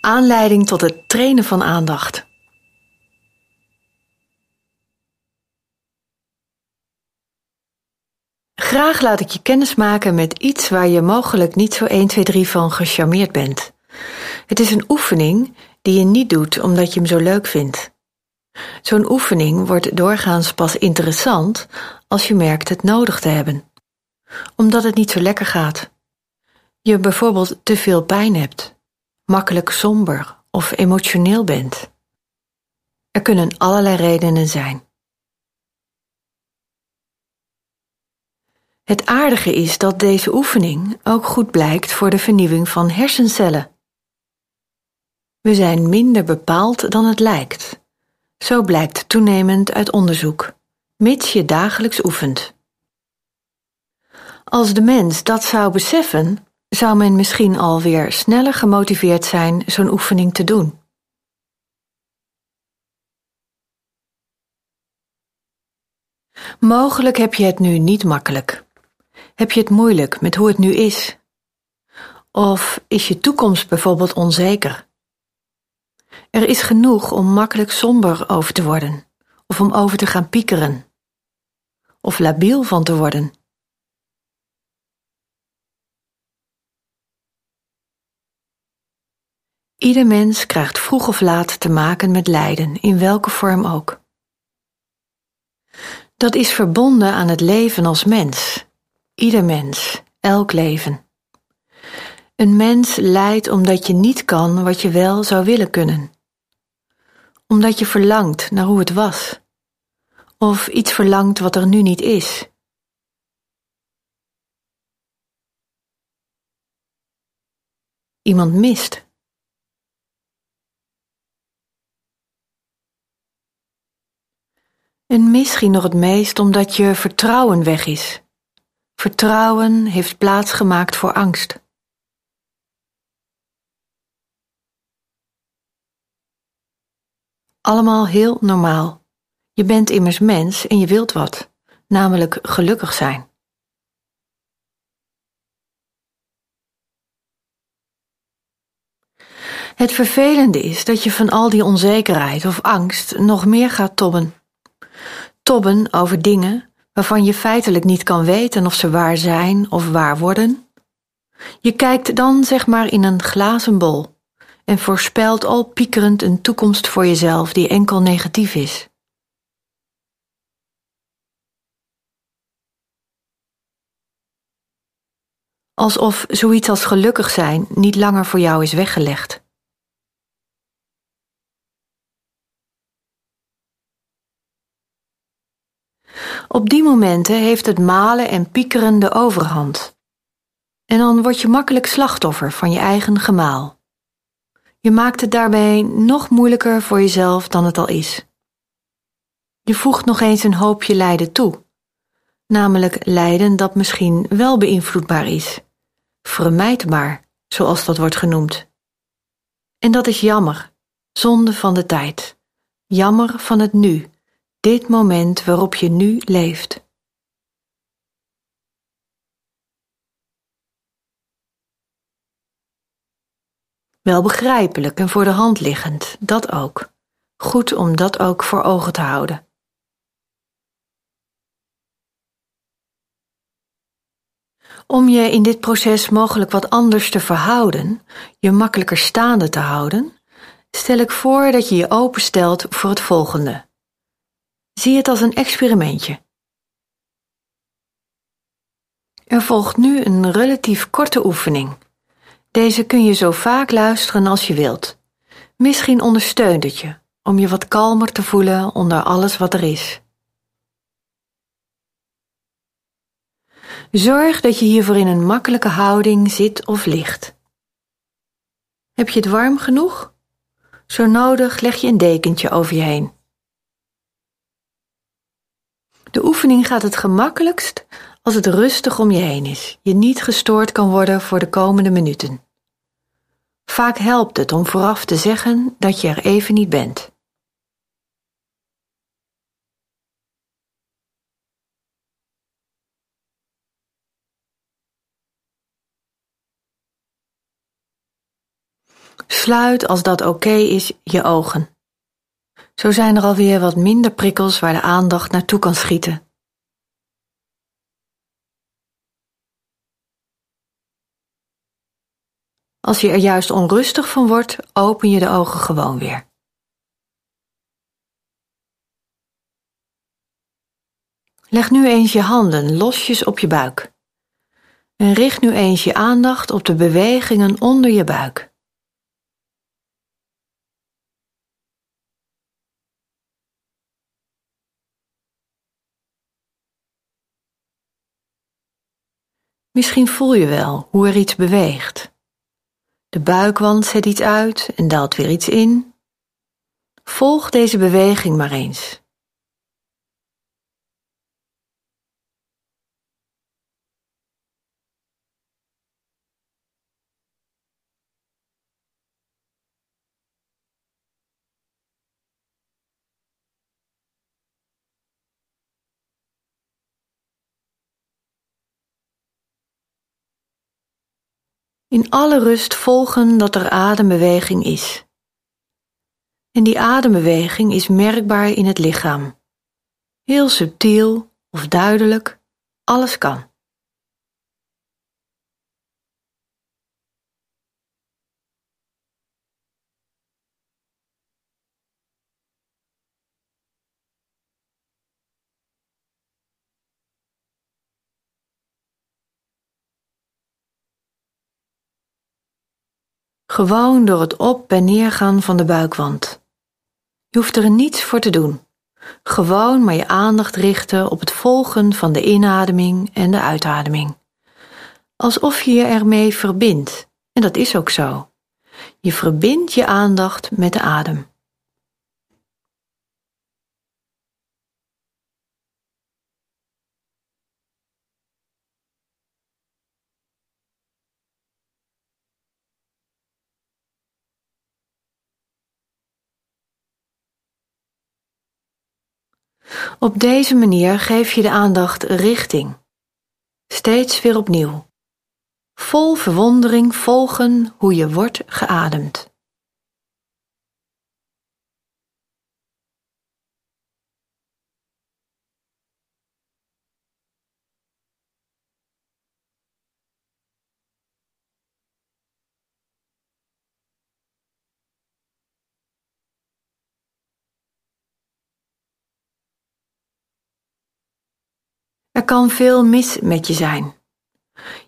Aanleiding tot het trainen van aandacht. Graag laat ik je kennis maken met iets waar je mogelijk niet zo 1, 2, 3 van gecharmeerd bent. Het is een oefening die je niet doet omdat je hem zo leuk vindt. Zo'n oefening wordt doorgaans pas interessant als je merkt het nodig te hebben, omdat het niet zo lekker gaat. Je bijvoorbeeld te veel pijn hebt, makkelijk somber of emotioneel bent. Er kunnen allerlei redenen zijn. Het aardige is dat deze oefening ook goed blijkt voor de vernieuwing van hersencellen. We zijn minder bepaald dan het lijkt. Zo blijkt toenemend uit onderzoek, mits je dagelijks oefent. Als de mens dat zou beseffen, zou men misschien alweer sneller gemotiveerd zijn zo'n oefening te doen. Mogelijk heb je het nu niet makkelijk. Heb je het moeilijk met hoe het nu is? Of is je toekomst bijvoorbeeld onzeker? Er is genoeg om makkelijk somber over te worden, of om over te gaan piekeren, of labiel van te worden. Ieder mens krijgt vroeg of laat te maken met lijden, in welke vorm ook. Dat is verbonden aan het leven als mens. Ieder mens, elk leven. Een mens lijdt omdat je niet kan wat je wel zou willen kunnen. Omdat je verlangt naar hoe het was. Of iets verlangt wat er nu niet is. Iemand mist. En misschien nog het meest omdat je vertrouwen weg is. Vertrouwen heeft plaats gemaakt voor angst. Allemaal heel normaal. Je bent immers mens en je wilt wat, namelijk gelukkig zijn. Het vervelende is dat je van al die onzekerheid of angst nog meer gaat tobben. Tobben over dingen waarvan je feitelijk niet kan weten of ze waar zijn of waar worden. Je kijkt dan zeg maar in een glazen bol en voorspelt al piekerend een toekomst voor jezelf die enkel negatief is. Alsof zoiets als gelukkig zijn niet langer voor jou is weggelegd. Op die momenten heeft het malen en piekeren de overhand. En dan word je makkelijk slachtoffer van je eigen gemaal. Je maakt het daarbij nog moeilijker voor jezelf dan het al is. Je voegt nog eens een hoopje lijden toe, namelijk lijden dat misschien wel beïnvloedbaar is, vermijdbaar, zoals dat wordt genoemd. En dat is jammer, zonde van de tijd, jammer van het nu, dit moment waarop je nu leeft. Wel begrijpelijk en voor de hand liggend, dat ook. Goed om dat ook voor ogen te houden. Om je in dit proces mogelijk wat anders te verhouden, je makkelijker staande te houden, stel ik voor dat je je openstelt voor het volgende. Zie het als een experimentje. Er volgt nu een relatief korte oefening. Deze kun je zo vaak luisteren als je wilt. Misschien ondersteunt het je om je wat kalmer te voelen onder alles wat er is. Zorg dat je hiervoor in een makkelijke houding zit of ligt. Heb je het warm genoeg? Zo nodig leg je een dekentje over je heen. De oefening gaat het gemakkelijkst als het rustig om je heen is, je niet gestoord kan worden voor de komende minuten. Vaak helpt het om vooraf te zeggen dat je er even niet bent. Sluit, als dat oké is, je ogen. Zo zijn er alweer wat minder prikkels waar de aandacht naartoe kan schieten. Als je er juist onrustig van wordt, open je de ogen gewoon weer. Leg nu eens je handen losjes op je buik. En richt nu eens je aandacht op de bewegingen onder je buik. Misschien voel je wel hoe er iets beweegt. De buikwand zet iets uit en daalt weer iets in. Volg deze beweging maar eens. In alle rust volgen dat er adembeweging is. En die adembeweging is merkbaar in het lichaam. Heel subtiel of duidelijk, alles kan. Gewoon door het op- en neergaan van de buikwand. Je hoeft er niets voor te doen. Gewoon maar je aandacht richten op het volgen van de inademing en de uitademing. Alsof je je ermee verbindt. En dat is ook zo. Je verbindt je aandacht met de adem. Op deze manier geef je de aandacht richting. Steeds weer opnieuw. Vol verwondering volgen hoe je wordt geademd. Er kan veel mis met je zijn.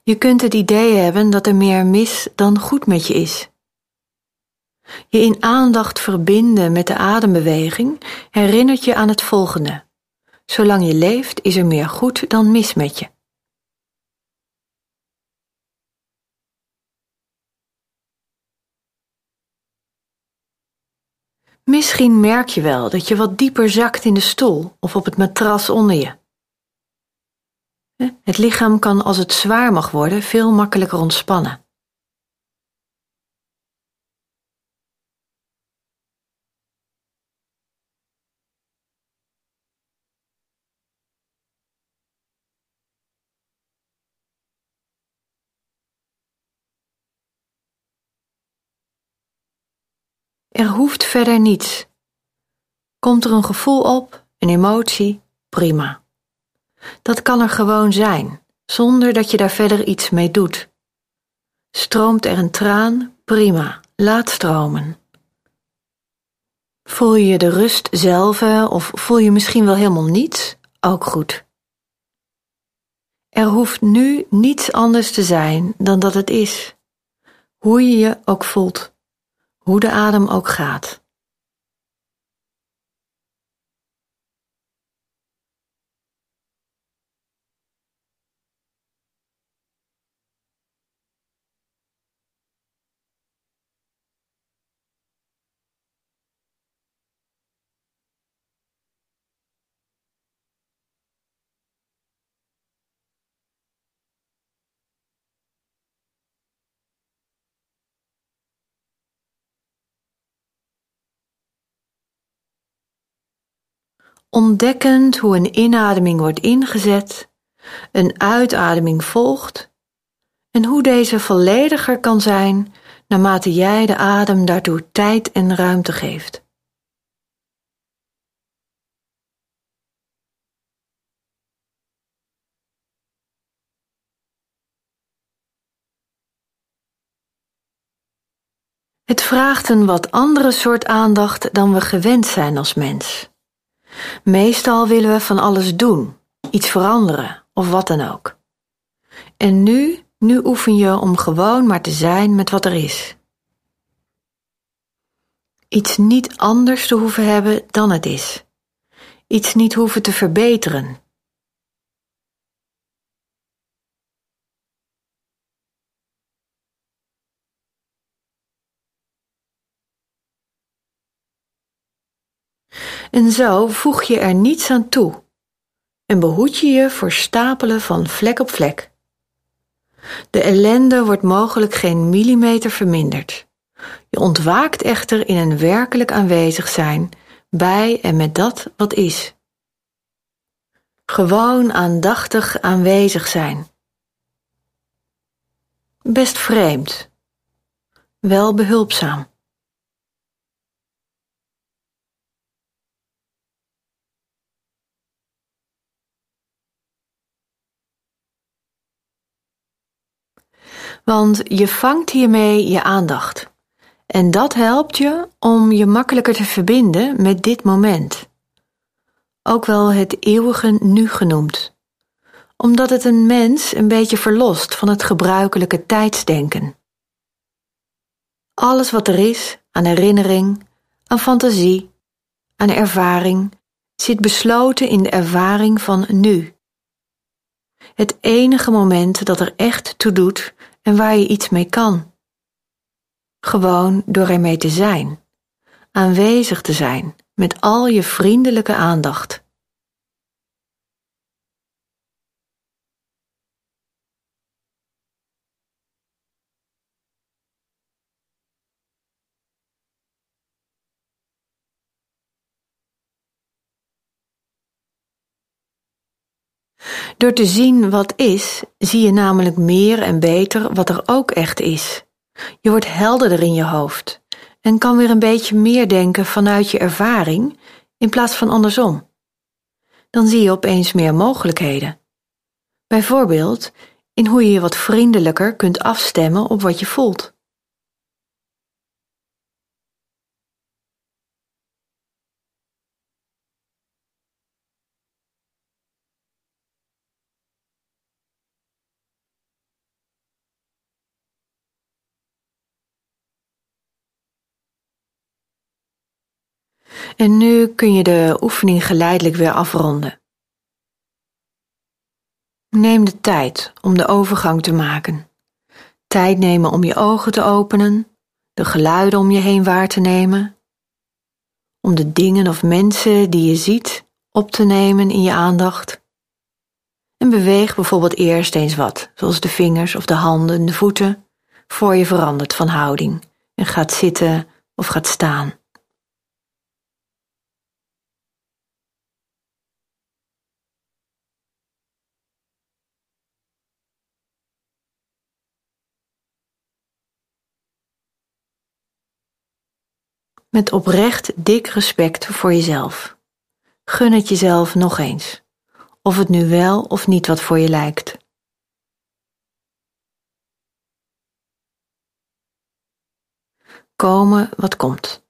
Je kunt het idee hebben dat er meer mis dan goed met je is. Je in aandacht verbinden met de adembeweging herinnert je aan het volgende. Zolang je leeft is er meer goed dan mis met je. Misschien merk je wel dat je wat dieper zakt in de stoel of op het matras onder je. Het lichaam kan als het zwaar mag worden veel makkelijker ontspannen. Er hoeft verder niets. Komt er een gevoel op, een emotie, prima. Dat kan er gewoon zijn, zonder dat je daar verder iets mee doet. Stroomt er een traan? Prima, laat stromen. Voel je de rust zelf of voel je misschien wel helemaal niets? Ook goed. Er hoeft nu niets anders te zijn dan dat het is, hoe je je ook voelt, hoe de adem ook gaat. Ontdekkend hoe een inademing wordt ingezet, een uitademing volgt en hoe deze vollediger kan zijn naarmate jij de adem daartoe tijd en ruimte geeft. Het vraagt een wat andere soort aandacht dan we gewend zijn als mens. Meestal willen we van alles doen, iets veranderen of wat dan ook. En nu, nu oefen je om gewoon maar te zijn met wat er is. Iets niet anders te hoeven hebben dan het is. Iets niet hoeven te verbeteren, En zo voeg je er niets aan toe en behoed je je voor stapelen van vlek op vlek. De ellende wordt mogelijk geen millimeter verminderd. Je ontwaakt echter in een werkelijk aanwezig zijn bij en met dat wat is. Gewoon aandachtig aanwezig zijn. Best vreemd, wel behulpzaam. Want je vangt hiermee je aandacht. En dat helpt je om je makkelijker te verbinden met dit moment. Ook wel het eeuwige nu genoemd, omdat het een mens een beetje verlost van het gebruikelijke tijdsdenken. Alles wat er is aan herinnering, aan fantasie, aan ervaring, zit besloten in de ervaring van nu. Het enige moment dat er echt toe doet en waar je iets mee kan. Gewoon door ermee te zijn, aanwezig te zijn met al je vriendelijke aandacht. Door te zien wat is, zie je namelijk meer en beter wat er ook echt is. Je wordt helderder in je hoofd en kan weer een beetje meer denken vanuit je ervaring in plaats van andersom. Dan zie je opeens meer mogelijkheden. Bijvoorbeeld in hoe je je wat vriendelijker kunt afstemmen op wat je voelt. En nu kun je de oefening geleidelijk weer afronden. Neem de tijd om de overgang te maken. Tijd nemen om je ogen te openen, de geluiden om je heen waar te nemen, om de dingen of mensen die je ziet op te nemen in je aandacht. En beweeg bijvoorbeeld eerst eens wat, zoals de vingers of de handen, de voeten, voor je verandert van houding en gaat zitten of gaat staan. Met oprecht dik respect voor jezelf. Gun het jezelf nog eens, of het nu wel of niet wat voor je lijkt. Komen wat komt.